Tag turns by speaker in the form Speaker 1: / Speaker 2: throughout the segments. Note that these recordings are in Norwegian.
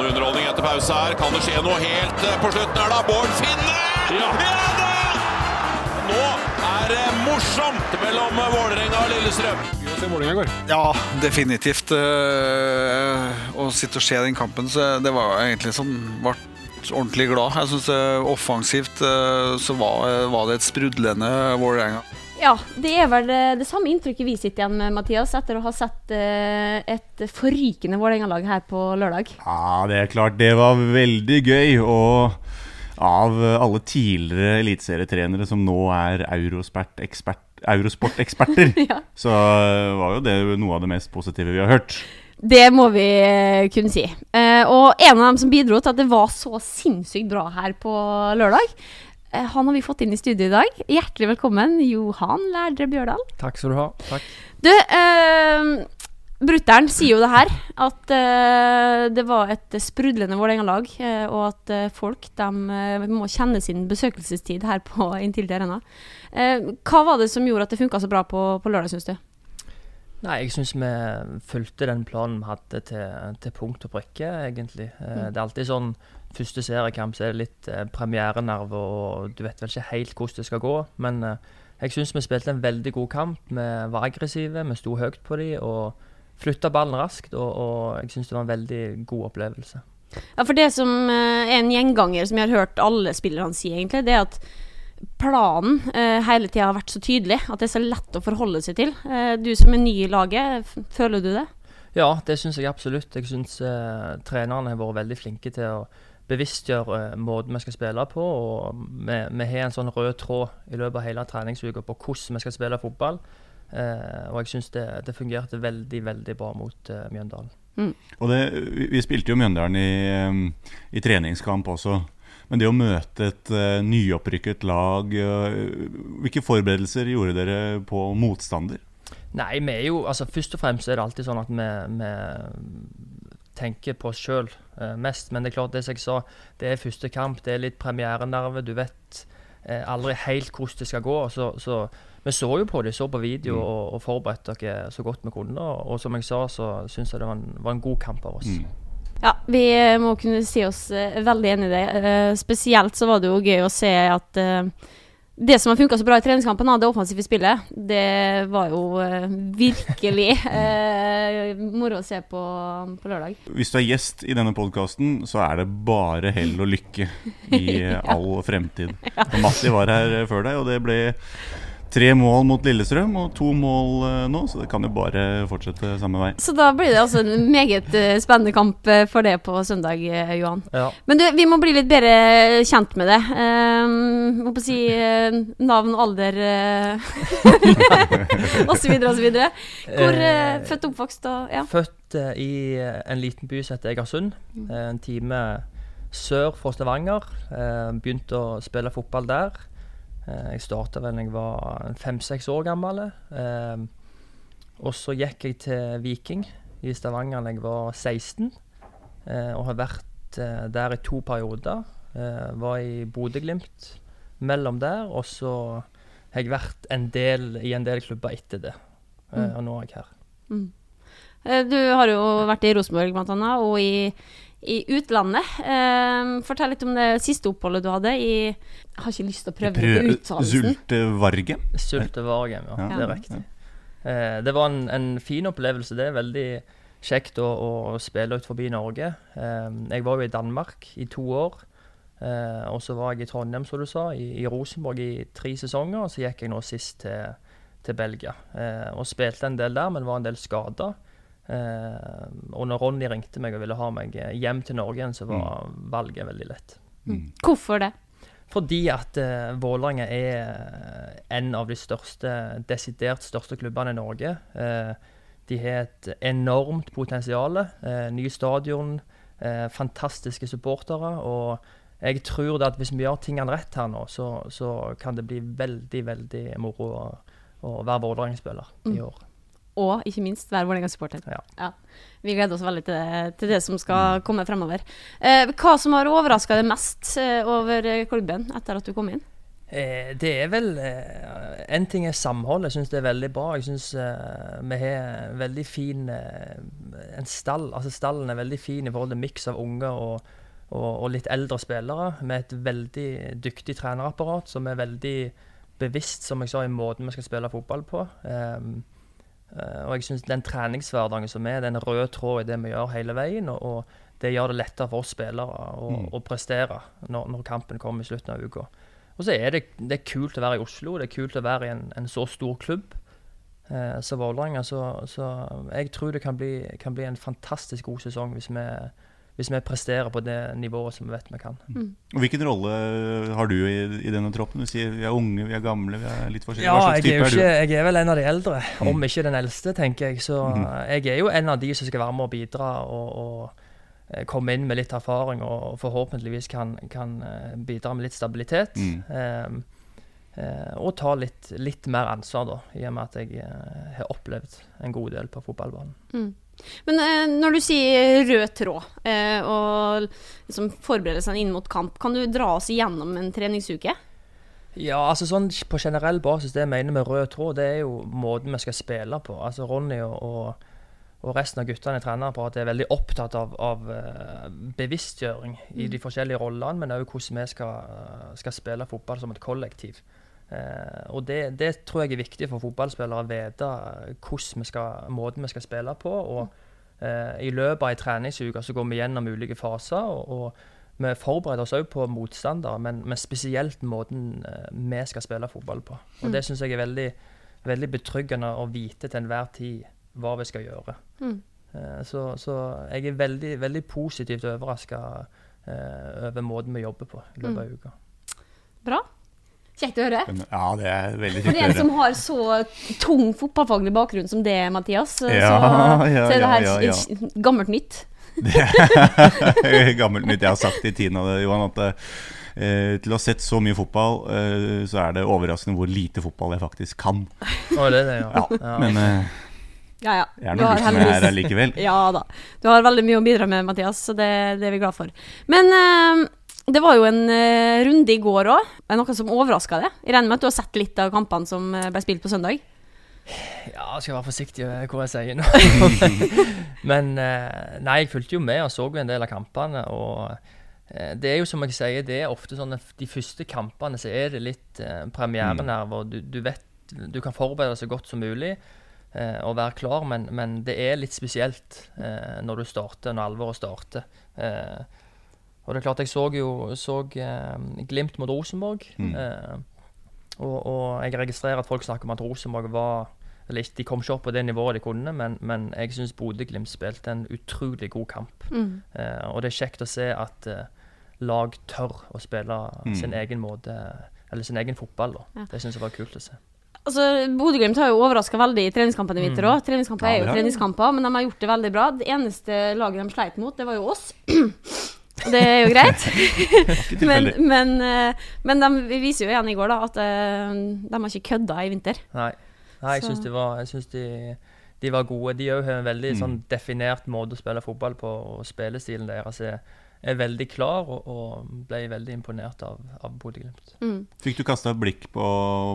Speaker 1: noe underholdning etter pause her. Kan det skje noe helt eh, på slutten her, da? Bård Finne! Ja, da! Nå er det morsomt mellom Vålerenga og Lillestrøm.
Speaker 2: Ja, definitivt. Eh, Å sitte og se den kampen, så det var egentlig sånn Ble ordentlig glad. Jeg synes eh, Offensivt så var, var det et sprudlende Vålerenga.
Speaker 3: Ja, det er vel det, det samme inntrykket vi sitter igjen med, Mathias, etter å ha sett eh, et forrykende Vålerenga-lag her på lørdag.
Speaker 4: Ja, det er klart. Det var veldig gøy. Og av alle tidligere eliteserietrenere som nå er Eurosport-ekspert Eurosport-eksperter,
Speaker 3: Ja.
Speaker 4: så var jo det noe av det mest positive vi har hørt.
Speaker 3: Det må vi eh, kunne si. Eh, og en av dem som bidro til at det var så sinnssykt bra her på lørdag, eh, han har vi fått inn i studio i dag. Hjertelig velkommen, Johan Lærdre Bjørdal.
Speaker 5: Takk skal du ha. Takk.
Speaker 3: Du, eh, Brutter'n sier jo det her, at eh, det var et sprudlende Vålerenga-lag, eh, og at eh, folk de, eh, må kjenne sin besøkelsestid her på Intility Arena. Eh, hva var det som gjorde at det funka så bra på, på lørdag, syns du?
Speaker 5: Nei, jeg syns vi fulgte den planen vi hadde til, til punkt og prikke, egentlig. Eh,
Speaker 3: Mm.
Speaker 5: Det er alltid sånn første seriekamp så er det litt eh, premierenerve, og du vet vel ikke helt hvordan det skal gå. Men eh, jeg syns vi spilte en veldig god kamp. Vi var aggressive, vi sto høyt på dem og flytta ballen raskt. Og, og jeg syns det var en veldig god opplevelse.
Speaker 3: Ja, for det som eh, er en gjenganger som jeg har hørt alle spillerne si, egentlig, det er at planen eh, hele tida har vært så tydelig at det er så lett å forholde seg til. Eh, du som er ny i laget, føler du det?
Speaker 5: Ja, det syns jeg absolutt. Jeg syns eh, trenerne har vært veldig flinke til å bevisstgjøre eh, måten vi skal spille på. og Vi, vi har en sånn rød tråd i løpet av hele treningsuka på hvordan vi skal spille fotball. Eh, og jeg syns det, det fungerte veldig, veldig bra mot eh, Mjøndalen.
Speaker 4: Og det, vi, vi spilte jo Mjøndalen i, i treningskamp også. Men det å møte et uh, nyopprykket lag uh, Hvilke forberedelser gjorde dere på motstander?
Speaker 5: Nei, vi er jo altså Først og fremst er det alltid sånn at vi, vi tenker på oss sjøl mest. Men det er klart, det som jeg sa, det er første kamp, det er litt premierenerve. Du vet eh, aldri helt hvordan det skal gå. Så, så vi så jo på det, så på video
Speaker 4: Mm.
Speaker 5: og, og forberedte dere så godt vi kunne. Og, som jeg sa, så syns jeg det var en, var en god kamp av oss.
Speaker 4: Mm.
Speaker 3: Ja, vi eh, må kunne si oss eh, veldig enig i det. Eh, spesielt så var det jo gøy å se at eh, det som har funka så bra i treningskampen, det offensive spillet, det var jo eh, virkelig eh, moro å se på på lørdag.
Speaker 4: Hvis du er gjest i denne podkasten, så er det bare hell og lykke i uh, all fremtid. Matti var her uh, før deg, og det ble tre mål mot Lillestrøm og to mål uh, nå, så det kan jo bare fortsette samme vei.
Speaker 3: Så da blir det altså en meget eh, spennende kamp eh, for det på søndag, eh, Johan.
Speaker 5: Ja.
Speaker 3: Men du, vi må bli litt bedre kjent med det. Um, må på si eh, navn, alder uh, osv. osv. Hvor uh,
Speaker 5: Eh,
Speaker 3: født og oppvokst og ja.
Speaker 5: Født eh, i eh, en liten by som heter Egersund. eh, en time sør for Stavanger. Eh, begynte å spille fotball der. Eh, jeg starta vel da jeg var fem-seks år gammel. Eh, og så gikk jeg til Viking i Stavanger da jeg var 16. Eh, og har vært der i to perioder. Var i Bodø-Glimt mellom der, og så har jeg vært en del, i en del klubber etter det.
Speaker 3: Mm.
Speaker 5: og nå er jeg her.
Speaker 3: Mm. Du har jo vært i Rosenborg bl.a., og i, i utlandet. Eh, fortell litt om det siste oppholdet du hadde i Jeg har ikke lyst til å prøve
Speaker 4: Prøv-
Speaker 3: uttalelsen.
Speaker 4: Zultevarge.
Speaker 5: Sultevargem, ja.
Speaker 4: Ja.
Speaker 5: Det er riktig. Uh, det var en, en fin opplevelse. Det er veldig kjekt å, å spille ut forbi Norge. Uh, jeg var jo i Danmark i to år. Uh, og så var jeg i Trondheim, som du sa, i, i Rosenborg i tre sesonger. Og så gikk jeg nå sist til, til Belgia. Eh, og spilte en del der, men var en del skada. Eh, og når Ronny ringte meg og ville ha meg hjem til Norge igjen, så var valget veldig lett.
Speaker 4: Mm.
Speaker 3: Hvorfor det?
Speaker 5: Fordi at uh, Vålerenga er eh, en av de største, desidert største klubbene i Norge. Eh, de har et enormt potensial. Uh, nye stadion, eh, fantastiske supportere. Og jeg tror at hvis vi gjør tingene rett her nå, så, så kan det bli veldig, veldig moro å, å være Vålerenga-spiller i
Speaker 3: Mm.
Speaker 5: år.
Speaker 3: Og ikke minst være Vålerenga-supporter.
Speaker 5: Ja.
Speaker 3: Vi gleder oss veldig til det, til det som skal komme fremover. Eh, hva som har overraska deg mest eh, over eh, klubben etter at du kom inn?
Speaker 5: Eh, det er vel eh, En ting er samhold. Jeg syns det er veldig bra. Jeg syns eh, vi har veldig fin eh, en stall. Altså Stallen er veldig fin i forhold til miks av unge og, og, og, litt eldre spillere. Med et veldig dyktig trenerapparat som er veldig bevisst, som jeg sa, i måten vi skal spille fotball på. Um, og jeg syns den treningshverdagen som er, den røde tråd i det vi gjør hele veien. og, og det gjør det lettere for oss spillere å, mm. å prestere når, når, kampen kommer i slutten av uka. Og så er det, det er kult å være i Oslo. Det er kult å være i en, en så stor klubb eh, som Vålerenga. Så, så, jeg tror det kan bli, kan bli, en fantastisk god sesong hvis vi, hvis vi presterer på det nivået som vi vet vi kan.
Speaker 4: Mm. Hvilken rolle har du i, i, denne troppen? Du sier vi er unge, vi er gamle, vi er litt forskjellige.
Speaker 5: Ja, jeg er, ikke, jeg er, vel en av de eldre, mm. om ikke den eldste, tenker jeg. Så mm. jeg er jo en av de som skal være med og bidra. og, og Eh, komme inn med litt erfaring og forhåpentligvis kan, kan eh, bidra med litt stabilitet. Mm. Eh, eh, og ta litt, litt, mer ansvar, da, i og med at jeg har opplevd en god del på fotballbanen.
Speaker 3: Men eh, når du sier rød tråd og liksom seg inn mot kamp, kan du dra oss igjennom en treningsuke?
Speaker 5: Ja, altså sånn på generell basis, det jeg mener med rød tråd, det er jo måten vi skal spille på. Altså Ronny og, og og resten av guttene i trenerapparatet er veldig opptatt av, av uh, bevisstgjøring i mm. de forskjellige rollene, men òg hvordan vi skal, uh, skal, spille fotball som et kollektiv. Uh, og det, det, tror jeg er viktig for fotballspillere å vite hvordan vi skal, måten vi skal spille på. og I løpet av en treningsuke så går vi gjennom ulike faser. og, og vi forbereder oss òg på motstandere, men, men, spesielt måten vi skal spille fotball på. Og mm. Det syns jeg er veldig, veldig betryggende å vite til enhver tid hva vi skal gjøre. Mm. Eh, så, så, jeg er veldig, veldig positivt overraska eh, over måten vi jobber på i løpet av mm. uka.
Speaker 3: Bra. Kjekt å høre.
Speaker 4: Ja, det er veldig
Speaker 3: kjekt å høre. For en som har så tung fotballfaglig bakgrunn som det, Mathias,
Speaker 4: ja, så, ja,
Speaker 3: så er det her ja, gammelt nytt.
Speaker 4: gammelt nytt. Jeg har sagt i tiden, av det, Johan, at eh, til å ha sett så mye fotball, eh, så er det overraskende hvor lite fotball jeg faktisk kan.
Speaker 5: Oh, det, det, ja.
Speaker 4: Men eh,
Speaker 3: ja, ja.
Speaker 4: Jeg er noe lurt med her likevel.
Speaker 3: ja da. Du har veldig mye å bidra med, Mathias, så det, det er vi glad for. Men uh, det var jo en uh, runde i går òg. Noe som overraska deg? Jeg regner med at du har sett litt av kampene som uh, ble spilt på søndag?
Speaker 5: Ja, jeg skal være forsiktig med hva jeg sier nå. Men nei, jeg fulgte jo med og så en del av kampene. og det er jo som jeg sier, det er ofte sånn at de første kampene så er det litt premierenerver. Du, du vet du kan forberede deg så godt som mulig eh, og være klar, men, men, det er litt spesielt eh, når du starter, når alvoret starter. Eh, og det er klart, jeg så jo så, eh, Glimt mot Rosenborg. Mm. Eh, og, og, jeg registrerer at folk snakker om at Rosenborg var eller De kom ikke opp på det nivået de kunne, men, men jeg syns Bodø-Glimt spilte en utrolig god kamp. Mm. Eh, og det er kjekt å se at lag tør å spille mm. sin egen måte, eller sin egen fotball. Ja. Det syns jeg var kult å se.
Speaker 3: Altså, Bodø-Glimt har jo overraska veldig i treningskampene vinter òg. Mm. Treningskamper er jo treningskamper, men de har gjort det veldig bra. Det eneste laget de sleit mot, det var jo oss. Det er jo greit. men, men, eh, men, de viser jo igjen i går da at eh, de har ikke kødda i vinter.
Speaker 5: Nei, Nei jeg syns de, de, de, var gode. De har en veldig mm. sånn definert måte å spille fotball på, og spillestilen deres er er veldig klar, og, og ble veldig imponert av, av Bodø-Glimt. Mm.
Speaker 4: Fikk du kasta blikk på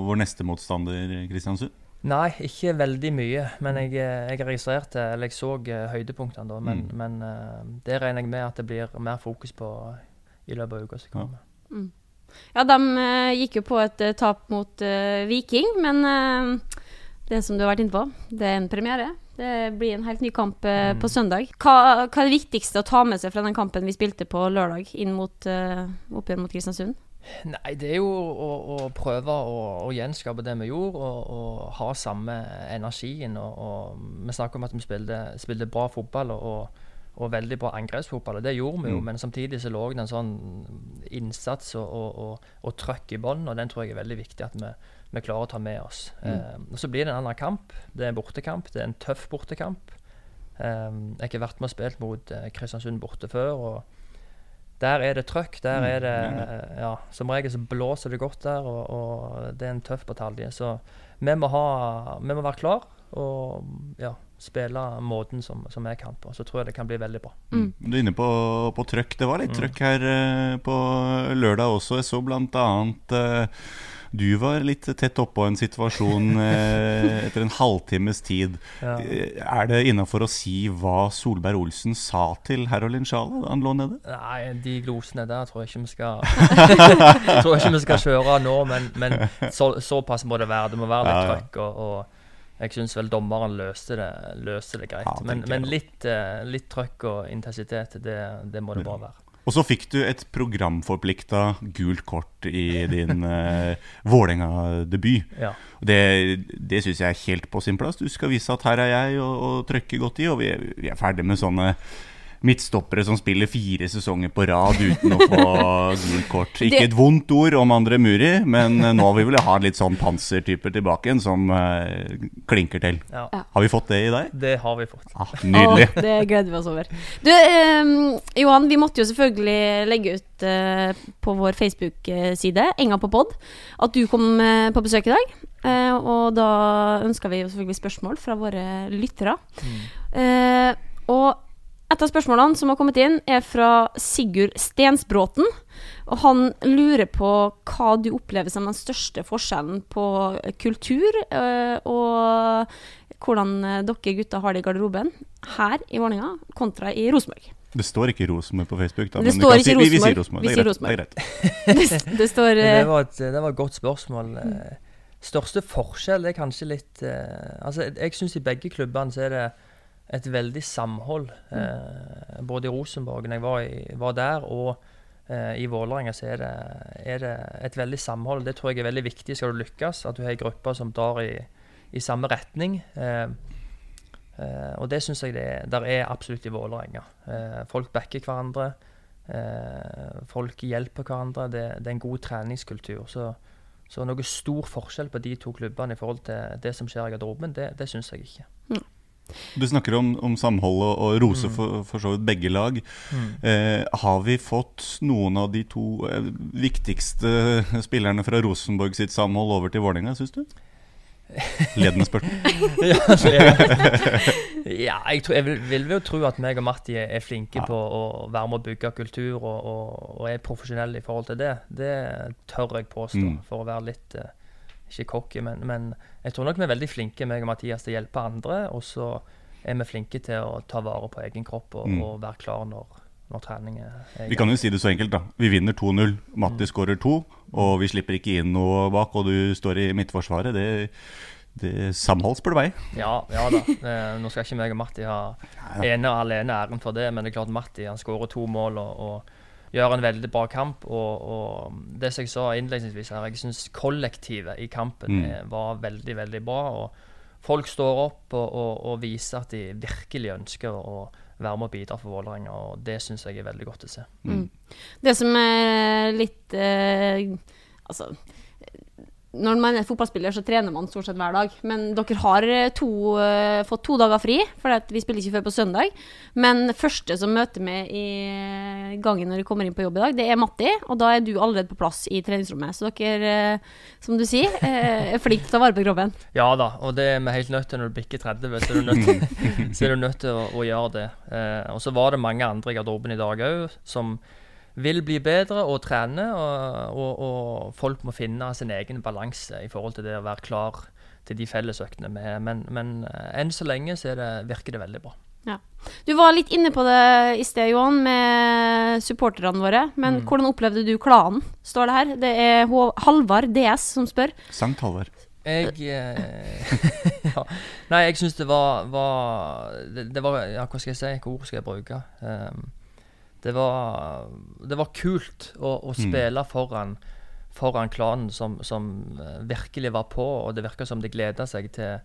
Speaker 4: vår neste motstander, Kristiansund?
Speaker 5: Nei, ikke veldig mye. Men jeg, jeg registrerte, eller jeg så uh, høydepunktene da. Men, mm. men uh, det regner jeg med at det blir mer fokus på i løpet av uka som kommer.
Speaker 3: Ja. Mm. ja, de uh, gikk jo på et tap mot Viking, men det som du har vært inne på, det er en premiere. Det blir en helt ny kamp eh, mm. på søndag. Hva, hva, er det viktigste å ta med seg fra den kampen vi spilte på lørdag, inn mot, uh, opp igjen mot Kristiansund?
Speaker 5: Nei, det er jo å, å prøve å, å, gjenskape det vi gjorde, og, og ha samme energien. Og, og, vi snakker om at vi spilte, spilte bra fotball og, og, veldig bra angrepsfotball, og det gjorde vi jo. Mm. Men samtidig så lå det en sånn innsats og, og trøkk i bånn, og den tror jeg er veldig viktig at vi vi klarer å ta med oss. Mm. Eh, og Så blir det en annen kamp. Det er en bortekamp. Det er en tøff bortekamp. Eh, jeg har ikke vært med og spilt mot uh, Kristiansund borte før. og Der er det trøkk. Der mm. er det uh, ja, Som regel så blåser det godt der, og, og det er en tøff batalje. Så vi må, ha, vi må være klar og ja, spille måten som, som jeg kan på. Så tror jeg det kan bli veldig bra.
Speaker 3: Mm.
Speaker 4: Du er inne på, på trøkk. Det var litt
Speaker 5: Mm.
Speaker 4: trøkk her eh, på lørdag også. Jeg så blant annet eh, du var litt tett oppå en situasjon eh, etter en halvtimes tid.
Speaker 5: Ja.
Speaker 4: Eh, Er det innafor å si hva Solberg-Olsen sa til Herolin Sjala da han lå nede?
Speaker 5: Nei, de glosene der tror jeg ikke vi skal Tror jeg ikke vi skal kjøre nå, men, men så, såpass må det være. Det må være litt trøkk. Og, og jeg syns vel dommeren løste det, løste det greit.
Speaker 4: Ja,
Speaker 5: men men litt, eh, litt trøkk og intensitet, det, det må det bare være.
Speaker 4: Og så fikk du et programforplikta gult kort i din uh, Vålerenga-debut.
Speaker 5: Ja.
Speaker 4: Det, det syns jeg er helt på sin plass. Du skal vise at her er jeg og, og trykke godt i. Og vi vi er ferdig med sånne midtstoppere som spiller fire sesonger på rad uten å få gult kort. Ikke et vondt ord om andre Muri, men eh, nå vil vi ha litt sånn pansertyper tilbake igjen som uh, klinker til.
Speaker 5: Ja.
Speaker 4: Har vi fått det i deg?
Speaker 5: Det har vi fått.
Speaker 4: Ah, nydelig.
Speaker 3: Å, det gleder vi oss over. Du, eh, Johan, vi måtte jo selvfølgelig legge ut eh, på vår Facebook-side, Enga på pod, at du kom eh, på besøk i dag. Eh, og da ønska vi jo selvfølgelig spørsmål fra våre lyttere. Eh, og et av spørsmålene som har kommet inn, er fra Sigurd Stensbråten. Og han lurer på hva du opplever som den største forskjellen på kultur, eh, og hvordan eh, dere gutter har det i garderoben her i Vålerenga kontra i Rosenborg.
Speaker 4: Det står ikke Rosenborg på Facebook. Da,
Speaker 3: Det
Speaker 4: men
Speaker 3: står ikke
Speaker 4: si, vi, vi sier
Speaker 3: Rosenborg.
Speaker 4: Det er greit. Det er greit.
Speaker 3: Det, det står eh,
Speaker 5: Det var, et, det var et godt spørsmål. Eh, Største forskjell er kanskje litt eh, Altså, jeg- jeg syns i begge klubbene så er det et veldig samhold. Eh, både i Rosenborg, når jeg var, i, var der, og eh, i Vålerenga, så er det, er det et veldig samhold. Det tror jeg er veldig viktig skal du lykkes. At du har ei gruppe som drar i, i samme retning. Eh, eh, og det syns jeg det er, der er absolutt i Vålerenga. Eh, folk backer hverandre. Eh, folk hjelper hverandre. Det, det er en god treningskultur. Så, så noe stor forskjell på de to klubbene i forhold til det som skjer i garderoben, det, det syns jeg ikke.
Speaker 4: Du snakker om, om samhold og, og mm. for, for så vidt begge lag. Eh, har vi fått noen av de to eh, viktigste spillerne fra Rosenborg sitt samhold over til Vålerenga, syns du? Ledende spørsmål.
Speaker 5: ja, så jeg, ja, jeg, tror, jeg vil, vil jo tro at meg og Matti er, er flinke
Speaker 4: Ja.
Speaker 5: på å være med å bygge kultur og, og, og er profesjonelle i forhold til det. Det tør jeg påstå,
Speaker 4: Mm.
Speaker 5: for å være litt eh, Ikke cocky, men, men jeg tror nok vi er veldig flinke, meg og Mathias, til å hjelpe andre. Og så er vi flinke til å ta vare på egen kropp og,
Speaker 4: Mm.
Speaker 5: og være klar når, når trening er i
Speaker 4: Vi kan jo si det så enkelt, da. Vi vinner 2-0. Matti skårer to, og vi slipper ikke inn noe bak, og du står i midtforsvaret. Det, det Samhold spør du vei.
Speaker 5: Ja, ja da. Eh, nå skal ikke meg og Matti ha ene og alene æren for det, men det er klart Matti han skårer to mål og, og gjør en veldig bra kamp. Og, og det som jeg sa innledningsvis her, jeg syns kollektivet i kampen
Speaker 4: Mm.
Speaker 5: var veldig, veldig bra. og Folk står opp og, og, og viser at de virkelig ønsker å være med og bidra for Vålerenga, og det syns jeg er veldig godt å se.
Speaker 3: Det som er litt eh, Altså når man er fotballspiller, så trener man stort sett hver dag. Men dere har eh, to, uh, fått to dager fri, for vi spiller ikke før på søndag. Men første som møter meg i gangen når du kommer inn på jobb i dag, det er Matti. Og da er du allerede på plass i treningsrommet. Så dere, uh, som du sier, uh, er flinke til å ta vare på kroppen.
Speaker 5: Ja da, og det er vi helt nødt til når du bikker 30, så er du nødt til, så er du nødt til å, å gjøre det. Eh, og så var det mange andre i garderoben i dag òg som vil bli bedre og trene, og, og, og folk må finne sin egen balanse i forhold til det å være klar til de fellesøktene vi har. Men, men eh, enn så lenge så er det, virker det veldig bra. Ja.
Speaker 3: Du var litt inne på det i sted, Johan, med supporterne våre. Men hvordan opplevde du klanen, står det her. Det er Hå- Halvard DS som spør.
Speaker 4: Sankt Halvard.
Speaker 5: Jeg eh, ja. Nei, jeg syns det var, var det, det var Ja, hva skal jeg si? Hvilke ord skal jeg bruke? Ehm, det var Det var kult å, å spille foran foran klanen som, som eh, virkelig var på, og det virka som de gleda seg til,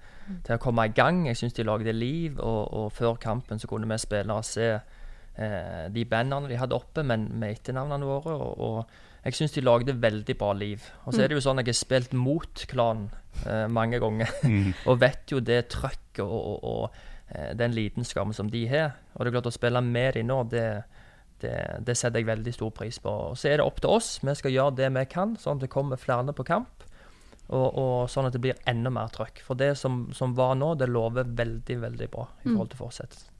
Speaker 5: til å komme i gang. Jeg syns de lagde liv, og, og før kampen så kunne vi spillere se eh, de bandene de hadde oppe, men med etternavnene våre. Og, og jeg syns de lagde veldig bra liv. Og så er det jo sånn at jeg har spilt mot klanen eh, mange ganger, og vet jo det trøkket og, og, og eh, den lidenskapen som de har. Og det er klart å spille med de nå, det, det, det setter jeg veldig stor pris på. Og så er det opp til oss. Vi skal gjøre det vi kan, sånn at det kommer flere på kamp. Og, og sånn at det blir enda mer trøkk. For det som, som var nå, det lover veldig, veldig bra i
Speaker 3: Mm.
Speaker 5: forhold til fortsettelsen.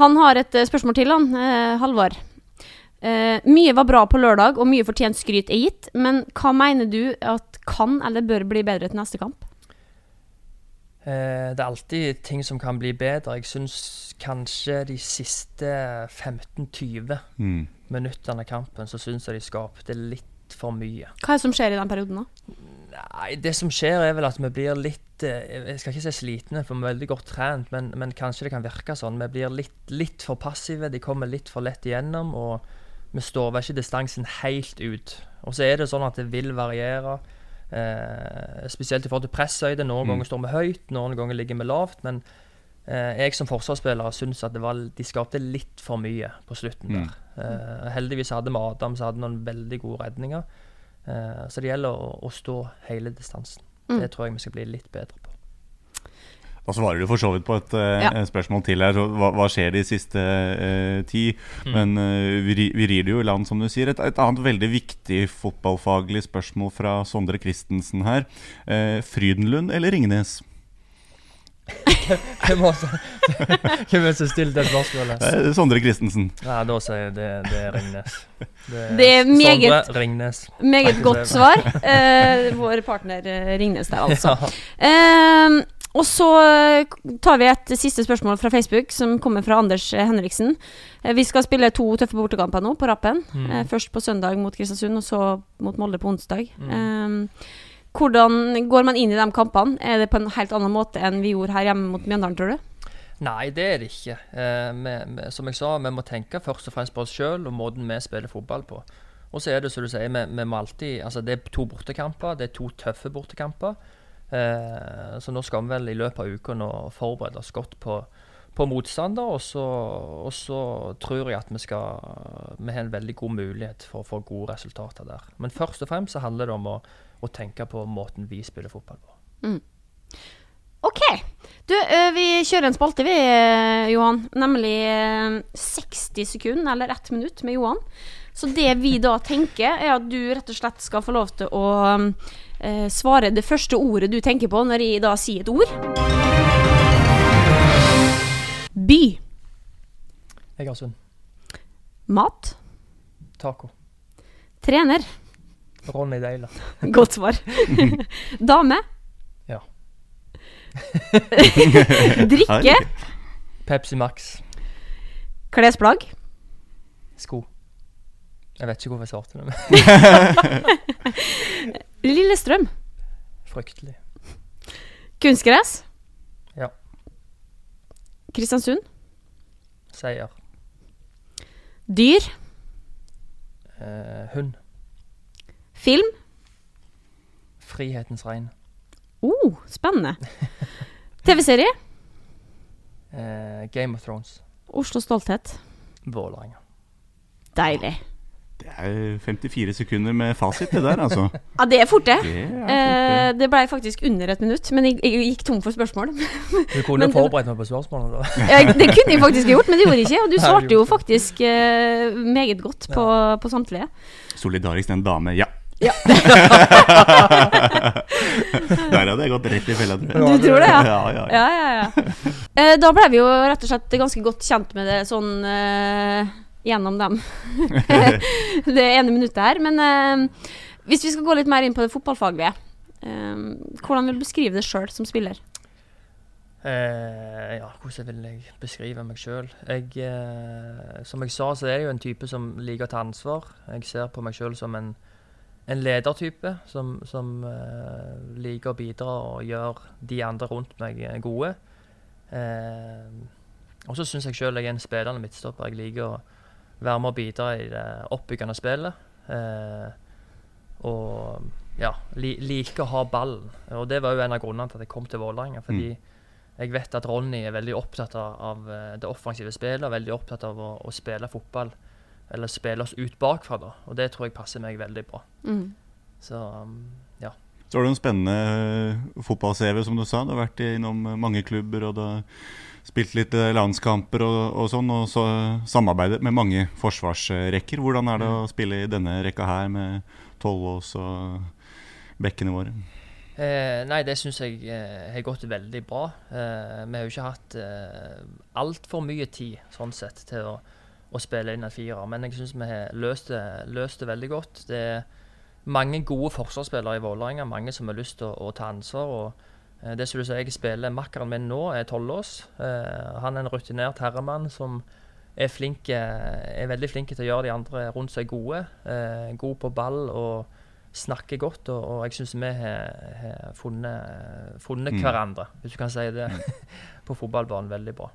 Speaker 3: Han har et eh, spørsmål til, han. Eh, Halvard. Eh, mye var bra på lørdag, og mye fortjent skryt er gitt. Men hva mener du at kan eller bør bli bedre til neste kamp?
Speaker 5: Eh, det er alltid ting som kan bli bedre. Jeg syns kanskje de siste 15-20
Speaker 4: Mm.
Speaker 5: minuttene av kampen så syns jeg de skapte litt for mye.
Speaker 3: Hva er det som skjer i den perioden, da?
Speaker 5: Nei, det som skjer er vel at vi blir litt eh, Jeg skal ikke si slitne, for vi er veldig godt trent, men, men kanskje det kan virke sånn. Vi blir litt, litt for passive, de kommer litt for lett igjennom, og vi står vel ikke distansen helt ut. Og så er det sånn at det vil variere, eh, spesielt i forhold til presshøyde. Noen
Speaker 4: Mm.
Speaker 5: ganger står vi høyt, noen ganger ligger vi lavt, men eh, jeg som forsvarsspiller syns at det var, de skapte litt for mye på slutten
Speaker 4: Mm.
Speaker 5: der. Eh, heldigvis hadde vi Adam som hadde noen veldig gode redninger. Eh, så det gjelder å, å stå hele distansen.
Speaker 3: Mm.
Speaker 5: Det tror jeg vi skal bli litt bedre på.
Speaker 4: Da svarer du for så vidt på et eh,
Speaker 3: Ja.
Speaker 4: spørsmål til her. Så hva, hva skjer de siste eh, ti?
Speaker 5: Mm.
Speaker 4: Men eh, vi, vi rir det jo i land, som du sier. Et, et annet veldig viktig fotballfaglig spørsmål fra Sondre Christensen her. Eh, Frydenlund eller Ringnes?
Speaker 5: Hvem det er det som stilte det spørsmålet?
Speaker 4: Eh, Sondre Christensen.
Speaker 5: Ja, da sier jeg det, det er Ringnes.
Speaker 3: Det er meget-
Speaker 5: Sondre Ringnes.
Speaker 3: Meget godt svar. Eh, vår partner Ringnes der, altså. Eh, og så eh, tar vi et siste spørsmål fra Facebook, som kommer fra Anders eh, Henriksen. Eh, vi skal spille to tøffe bortekamper nå, på rappen.
Speaker 5: Mm.
Speaker 3: Først på søndag mot Kristiansund, og så mot Molde på onsdag.
Speaker 5: Mm.
Speaker 3: Eh, hvordan går man inn i de kampene? Er det på en helt annen måte enn vi gjorde her hjemme mot Mjøndalen, tror du?
Speaker 5: Nei, det er det ikke. Eh, vi, vi, som jeg sa, vi må tenke først og fremst på oss sjøl og måten vi spiller fotball på. Og så er det som du sier, vi, vi må alltid Altså, det er to bortekamper. Det er to tøffe bortekamper. Eh, så nå skal vi vel i løpet av uka nå forberede oss godt på, på motstander. Og så, og så tror jeg at vi skal Vi har en veldig god mulighet for å få gode resultater der. Men først og fremst så handler det om å, å tenke på måten vi spiller fotball på.
Speaker 3: OK. Du, eh, vi kjører en spalte, vi, eh, Johan. Nemlig eh, 60 sekunder, eller ett minutt, med Johan. Så det vi da tenker, er at du rett og slett skal få lov til å eh, svare det første ordet du tenker på når jeg da sier et ord. By.
Speaker 5: Egersund.
Speaker 3: Mat.
Speaker 5: Taco.
Speaker 3: Trener.
Speaker 5: Ronny Deila.
Speaker 3: Godt svar. Dame.
Speaker 5: Ja.
Speaker 3: Drikke.
Speaker 5: Pepsi Max.
Speaker 3: Klesplagg.
Speaker 5: Sko. Jeg vet ikke hvorfor jeg svarte det,
Speaker 3: Lillestrøm.
Speaker 5: fryktelig.
Speaker 3: Kunstgress.
Speaker 5: Ja.
Speaker 3: Kristiansund.
Speaker 5: Seier.
Speaker 3: Dyr.
Speaker 5: Eh, hund.
Speaker 3: Film.
Speaker 5: Frihetens regn.
Speaker 3: Oh, spennende. TV-serie.
Speaker 5: Eh, Game of Thrones.
Speaker 3: Oslo Stolthet.
Speaker 5: Vålerenga.
Speaker 3: Deilig.
Speaker 4: Det er 54 sekunder med fasit, det der, altså.
Speaker 3: Ja, det er fort, det.
Speaker 4: Det er fort,
Speaker 3: Eh,
Speaker 4: det.
Speaker 3: blei faktisk under et minutt, men jeg, jeg gikk tom for spørsmål.
Speaker 5: Du kunne
Speaker 3: Men-
Speaker 5: forberedt meg på spørsmålene, da.
Speaker 3: Ja, det kunne jeg faktisk gjort, men det gjorde jeg ikke. Og du svarte jo faktisk eh, meget godt på, på samtlige.
Speaker 4: Solidarisk den dame, ja.
Speaker 3: Ja.
Speaker 4: Der hadde jeg gått rett i fella, tror jeg.
Speaker 3: Du tror det, ja?
Speaker 4: Ja, ja, ja.
Speaker 3: Ja, ja, ja. Eh, da ble vi jo rett og slett ganske godt kjent med det sånn eh, gjennom dem. det ene minuttet her. Men uh, hvis vi skal gå litt mer inn på det fotballfaglige, uh, hvordan vil du beskrive det sjøl som spiller?
Speaker 5: Eh, ja, hvordan vil jeg beskrive meg sjøl? Eh, som jeg sa, så er jeg jo en type som liker å ta ansvar. Jeg ser på meg sjøl som en, en ledertype som, som eh, liker å bidra og gjøre de andre rundt meg gode. Eh, og så syns jeg sjøl jeg er en spillende midtstopper. Jeg liker å være med og bidra i det oppbyggende spillet. Eh, og ja, li, liker å ha ballen. Og det var jo en av grunnene til at jeg kom til Vålerenga. fordi jeg vet at Ronny er veldig opptatt av, av eh, det offensive spillet, og veldig opptatt av å, å spille fotball, eller spille oss ut bakfra, da. Og det tror jeg passer meg veldig bra.
Speaker 3: Mm.
Speaker 5: Så um, ja.
Speaker 4: Så har du en spennende eh, fotball-CV, som du sa. Du har vært innom mange klubber og du har spilt litt eh, landskamper og, og sånn, og så samarbeidet med mange forsvarsrekker. Hvordan er det å spille i denne rekka her med Tollås og bekkene våre?
Speaker 5: Eh, nei, det syns jeg eh, har gått veldig bra. Eh, vi har jo ikke hatt eh, altfor mye tid sånn sett til å, å spille inn en firer, men jeg syns vi har løst det, løst det, veldig godt. Det er mange gode forsvarsspillere i Vålerenga, mange som har lyst til å, å ta ansvar. og det som du sier, jeg spiller Makkeren min nå, er tolvårs. Eh, han er en rutinert herremann som er, flink, er veldig flink til å gjøre de andre rundt seg gode. Eh, god på ball og snakker godt, og, og jeg syns vi har, har funnet, funnet mm. hverandre, hvis du kan si det, på fotballbanen veldig bra.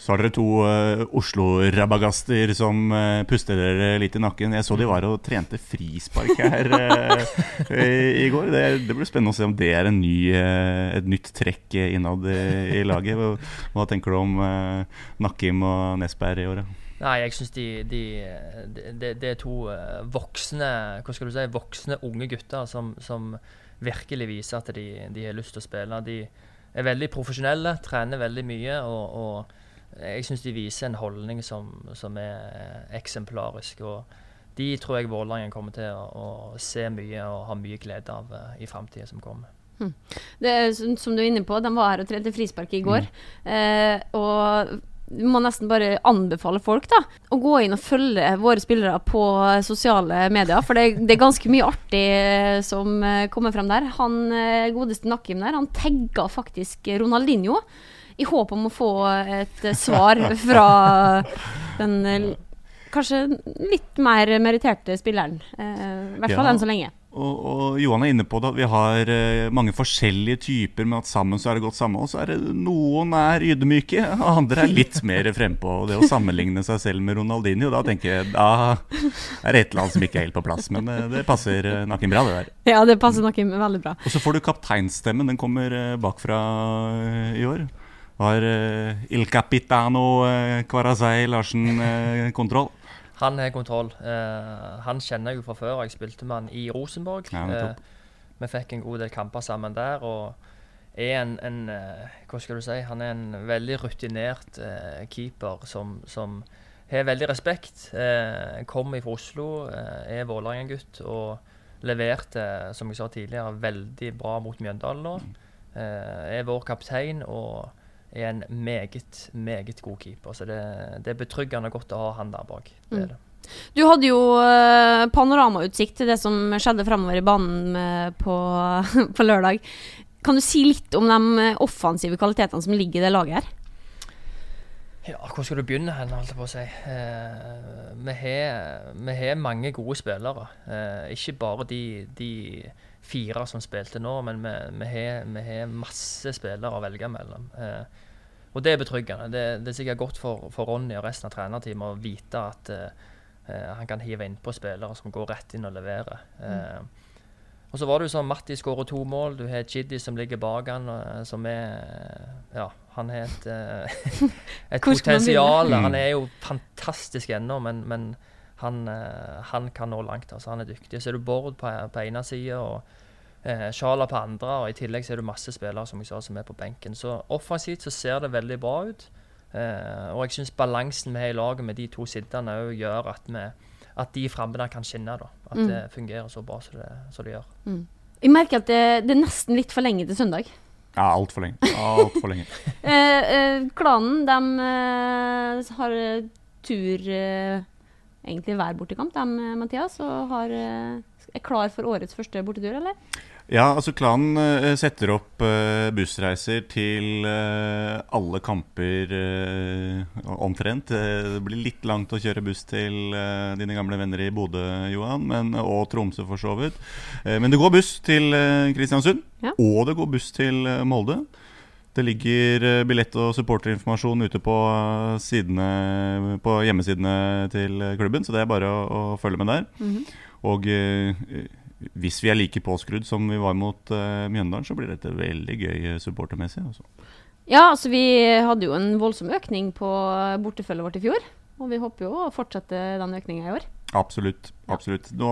Speaker 4: Så har dere to uh, Oslo-rabagaster som uh, puster dere litt i nakken. Jeg så de var og trente frispark her uh, i, i, går. Det, det, blir spennende å se om det er ny, et nytt trekk innad i, i laget. Hva, hva, tenker du om Nakkim og Nesberg i året?
Speaker 5: Nei, jeg syns de, de, de, de, er to voksne hva skal du si, voksne unge gutter som, som virkelig viser at de, de, har lyst til å spille. De er veldig profesjonelle, trener veldig mye. og, og jeg syns de viser en holdning som, som, er eksemplarisk. og De tror jeg Vålerengen kommer til å, å, se mye og ha mye glede av uh, i framtida som kommer.
Speaker 3: Hmm. Det som du er inne på, De var her og trente frispark i går. Mm. Eh, og vi må nesten bare anbefale folk da, å gå inn og følge våre spillere på sosiale medier. For det, det er ganske mye artig eh, som eh, kommer frem der. Han eh, godeste Nakim der, han tagga faktisk Ronaldinho i håp om å få et svar fra den kanskje litt mer meritterte spilleren. I hvert fall ja. enn så lenge.
Speaker 4: Og, og, Johan er inne på det at vi har mange forskjellige typer, men at sammen så er det godt samme. Og så er det noen er ydmyke, og andre er litt mer frempå. Og det å sammenligne seg selv med Ronaldinho, da tenker jeg da er det et eller annet som ikke er helt på plass. Men det passer Nakim bra, det der.
Speaker 3: Ja, det passer Nakim veldig bra.
Speaker 4: Og så får du kapteinstemmen. Den kommer bakfra i år. Har Il Capitano Kvarazei Larsen kontroll?
Speaker 5: Han har kontroll. Uh, han kjenner jeg jo fra før. Jeg spilte med han i Rosenborg. Ja, uh, vi fikk en god del kamper sammen der. og er en, en uh, Hva skal du si? Han er en veldig rutinert keeper som, som, har veldig respekt. kommer fra Oslo, er Vålerenga-gutt og leverte, som jeg sa tidligere, veldig bra mot Mjøndalen nå. Mm. er vår kaptein. og er en meget, meget god keeper. Så det, det er betryggende godt å ha han der bak. Det mm. det.
Speaker 3: Du hadde jo uh, panoramautsikt til det som skjedde fremover i banen uh, på, på, lørdag. Kan du si litt om de offensive kvalitetene som ligger i det laget her?
Speaker 5: Ja, hvor skal du begynne hen, holdt jeg på å si. Eh, vi, har, mange gode spillere. ikke bare de, de fire som spilte nå, men vi, har, masse spillere å velge mellom. Eh, og det er betryggende. Det, det er sikkert godt for, for, Ronny og resten av trenerteamet å vite at eh, eh han kan hive innpå spillere som går rett inn og leverer. Mm. og så var det jo sånn Matti skårer to mål. Du har Chidi som ligger bak han, eh, som er Ja, han har et, eh, et potensial. Han er jo fantastisk ennå, men, men han, han, kan nå langt. altså Han er dyktig. Så er du Bård på, på ene sida og eh, Sjala på andre, og i tillegg så er det masse spillere som jeg sa, som er på benken. Så offensivt så ser det veldig bra ut. Eh, og jeg syns balansen vi har i laget med de to sittende òg gjør at, vi, at de framme der kan skinne. da. At mm. det fungerer så bra som det, som det gjør.
Speaker 3: Mm. Jeg merker at det, det, er nesten litt for lenge til søndag.
Speaker 4: Ja, altfor lenge. Alt for lenge.
Speaker 3: eh, eh, klanen, de eh, har tur eh, egentlig hver bortekamp, de, Mathias, og har, er klar for årets første bortetur, eller?
Speaker 4: Ja, altså klanen uh, setter opp uh, bussreiser til uh, alle kamper omtrent. det blir litt langt å kjøre buss til dine gamle venner i Bodø, Johan, men, og Tromsø for så vidt. men det går buss til Kristiansund, ja. og det går buss til Molde. Det ligger billett- og supporterinformasjon ute på, sidene, på hjemmesidene til klubben, så det er bare å, å følge med der. Mm -hmm. Og hvis vi er like påskrudd som vi var mot uh, Mjøndalen, så blir dette veldig gøy eh, supportermessig. Altså.
Speaker 3: Ja, altså vi hadde jo en voldsom økning på bortefølget vårt i fjor. Og vi håper jo å fortsette den økninga i år.
Speaker 4: Absolutt. absolutt. Nå,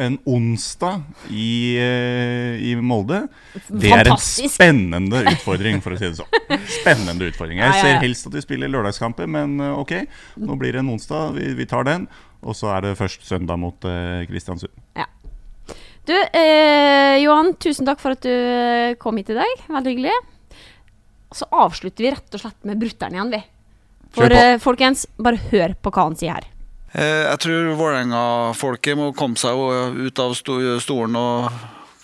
Speaker 4: en onsdag i, uh, i Molde, det er en spennende utfordring, for å si det sånn. Spennende utfordring. Jeg ser helst at vi spiller lørdagskamper, men uh, ok, nå blir det en onsdag. Vi, vi tar den. Og så er det først søndag mot uh, Kristiansund.
Speaker 3: Ja. Du, eh, Johan, tusen takk for at du eh, kom hit i dag. Veldig hyggelig. Så avslutter vi rett og slett med brutter'n igjen, vi. For eh, folkens, bare hør på hva han sier her.
Speaker 2: Eh, Jeg tror Vålerenga-folket må komme seg ut av sto- stolen og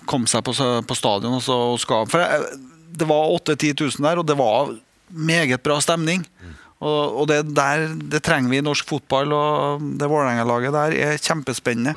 Speaker 2: komme seg på, stadion. Og skal, for det var 8000-10 000 der, og det var meget bra stemning. Og det, der, det trenger vi i norsk fotball, og det Vålerenga-laget der er kjempespennende.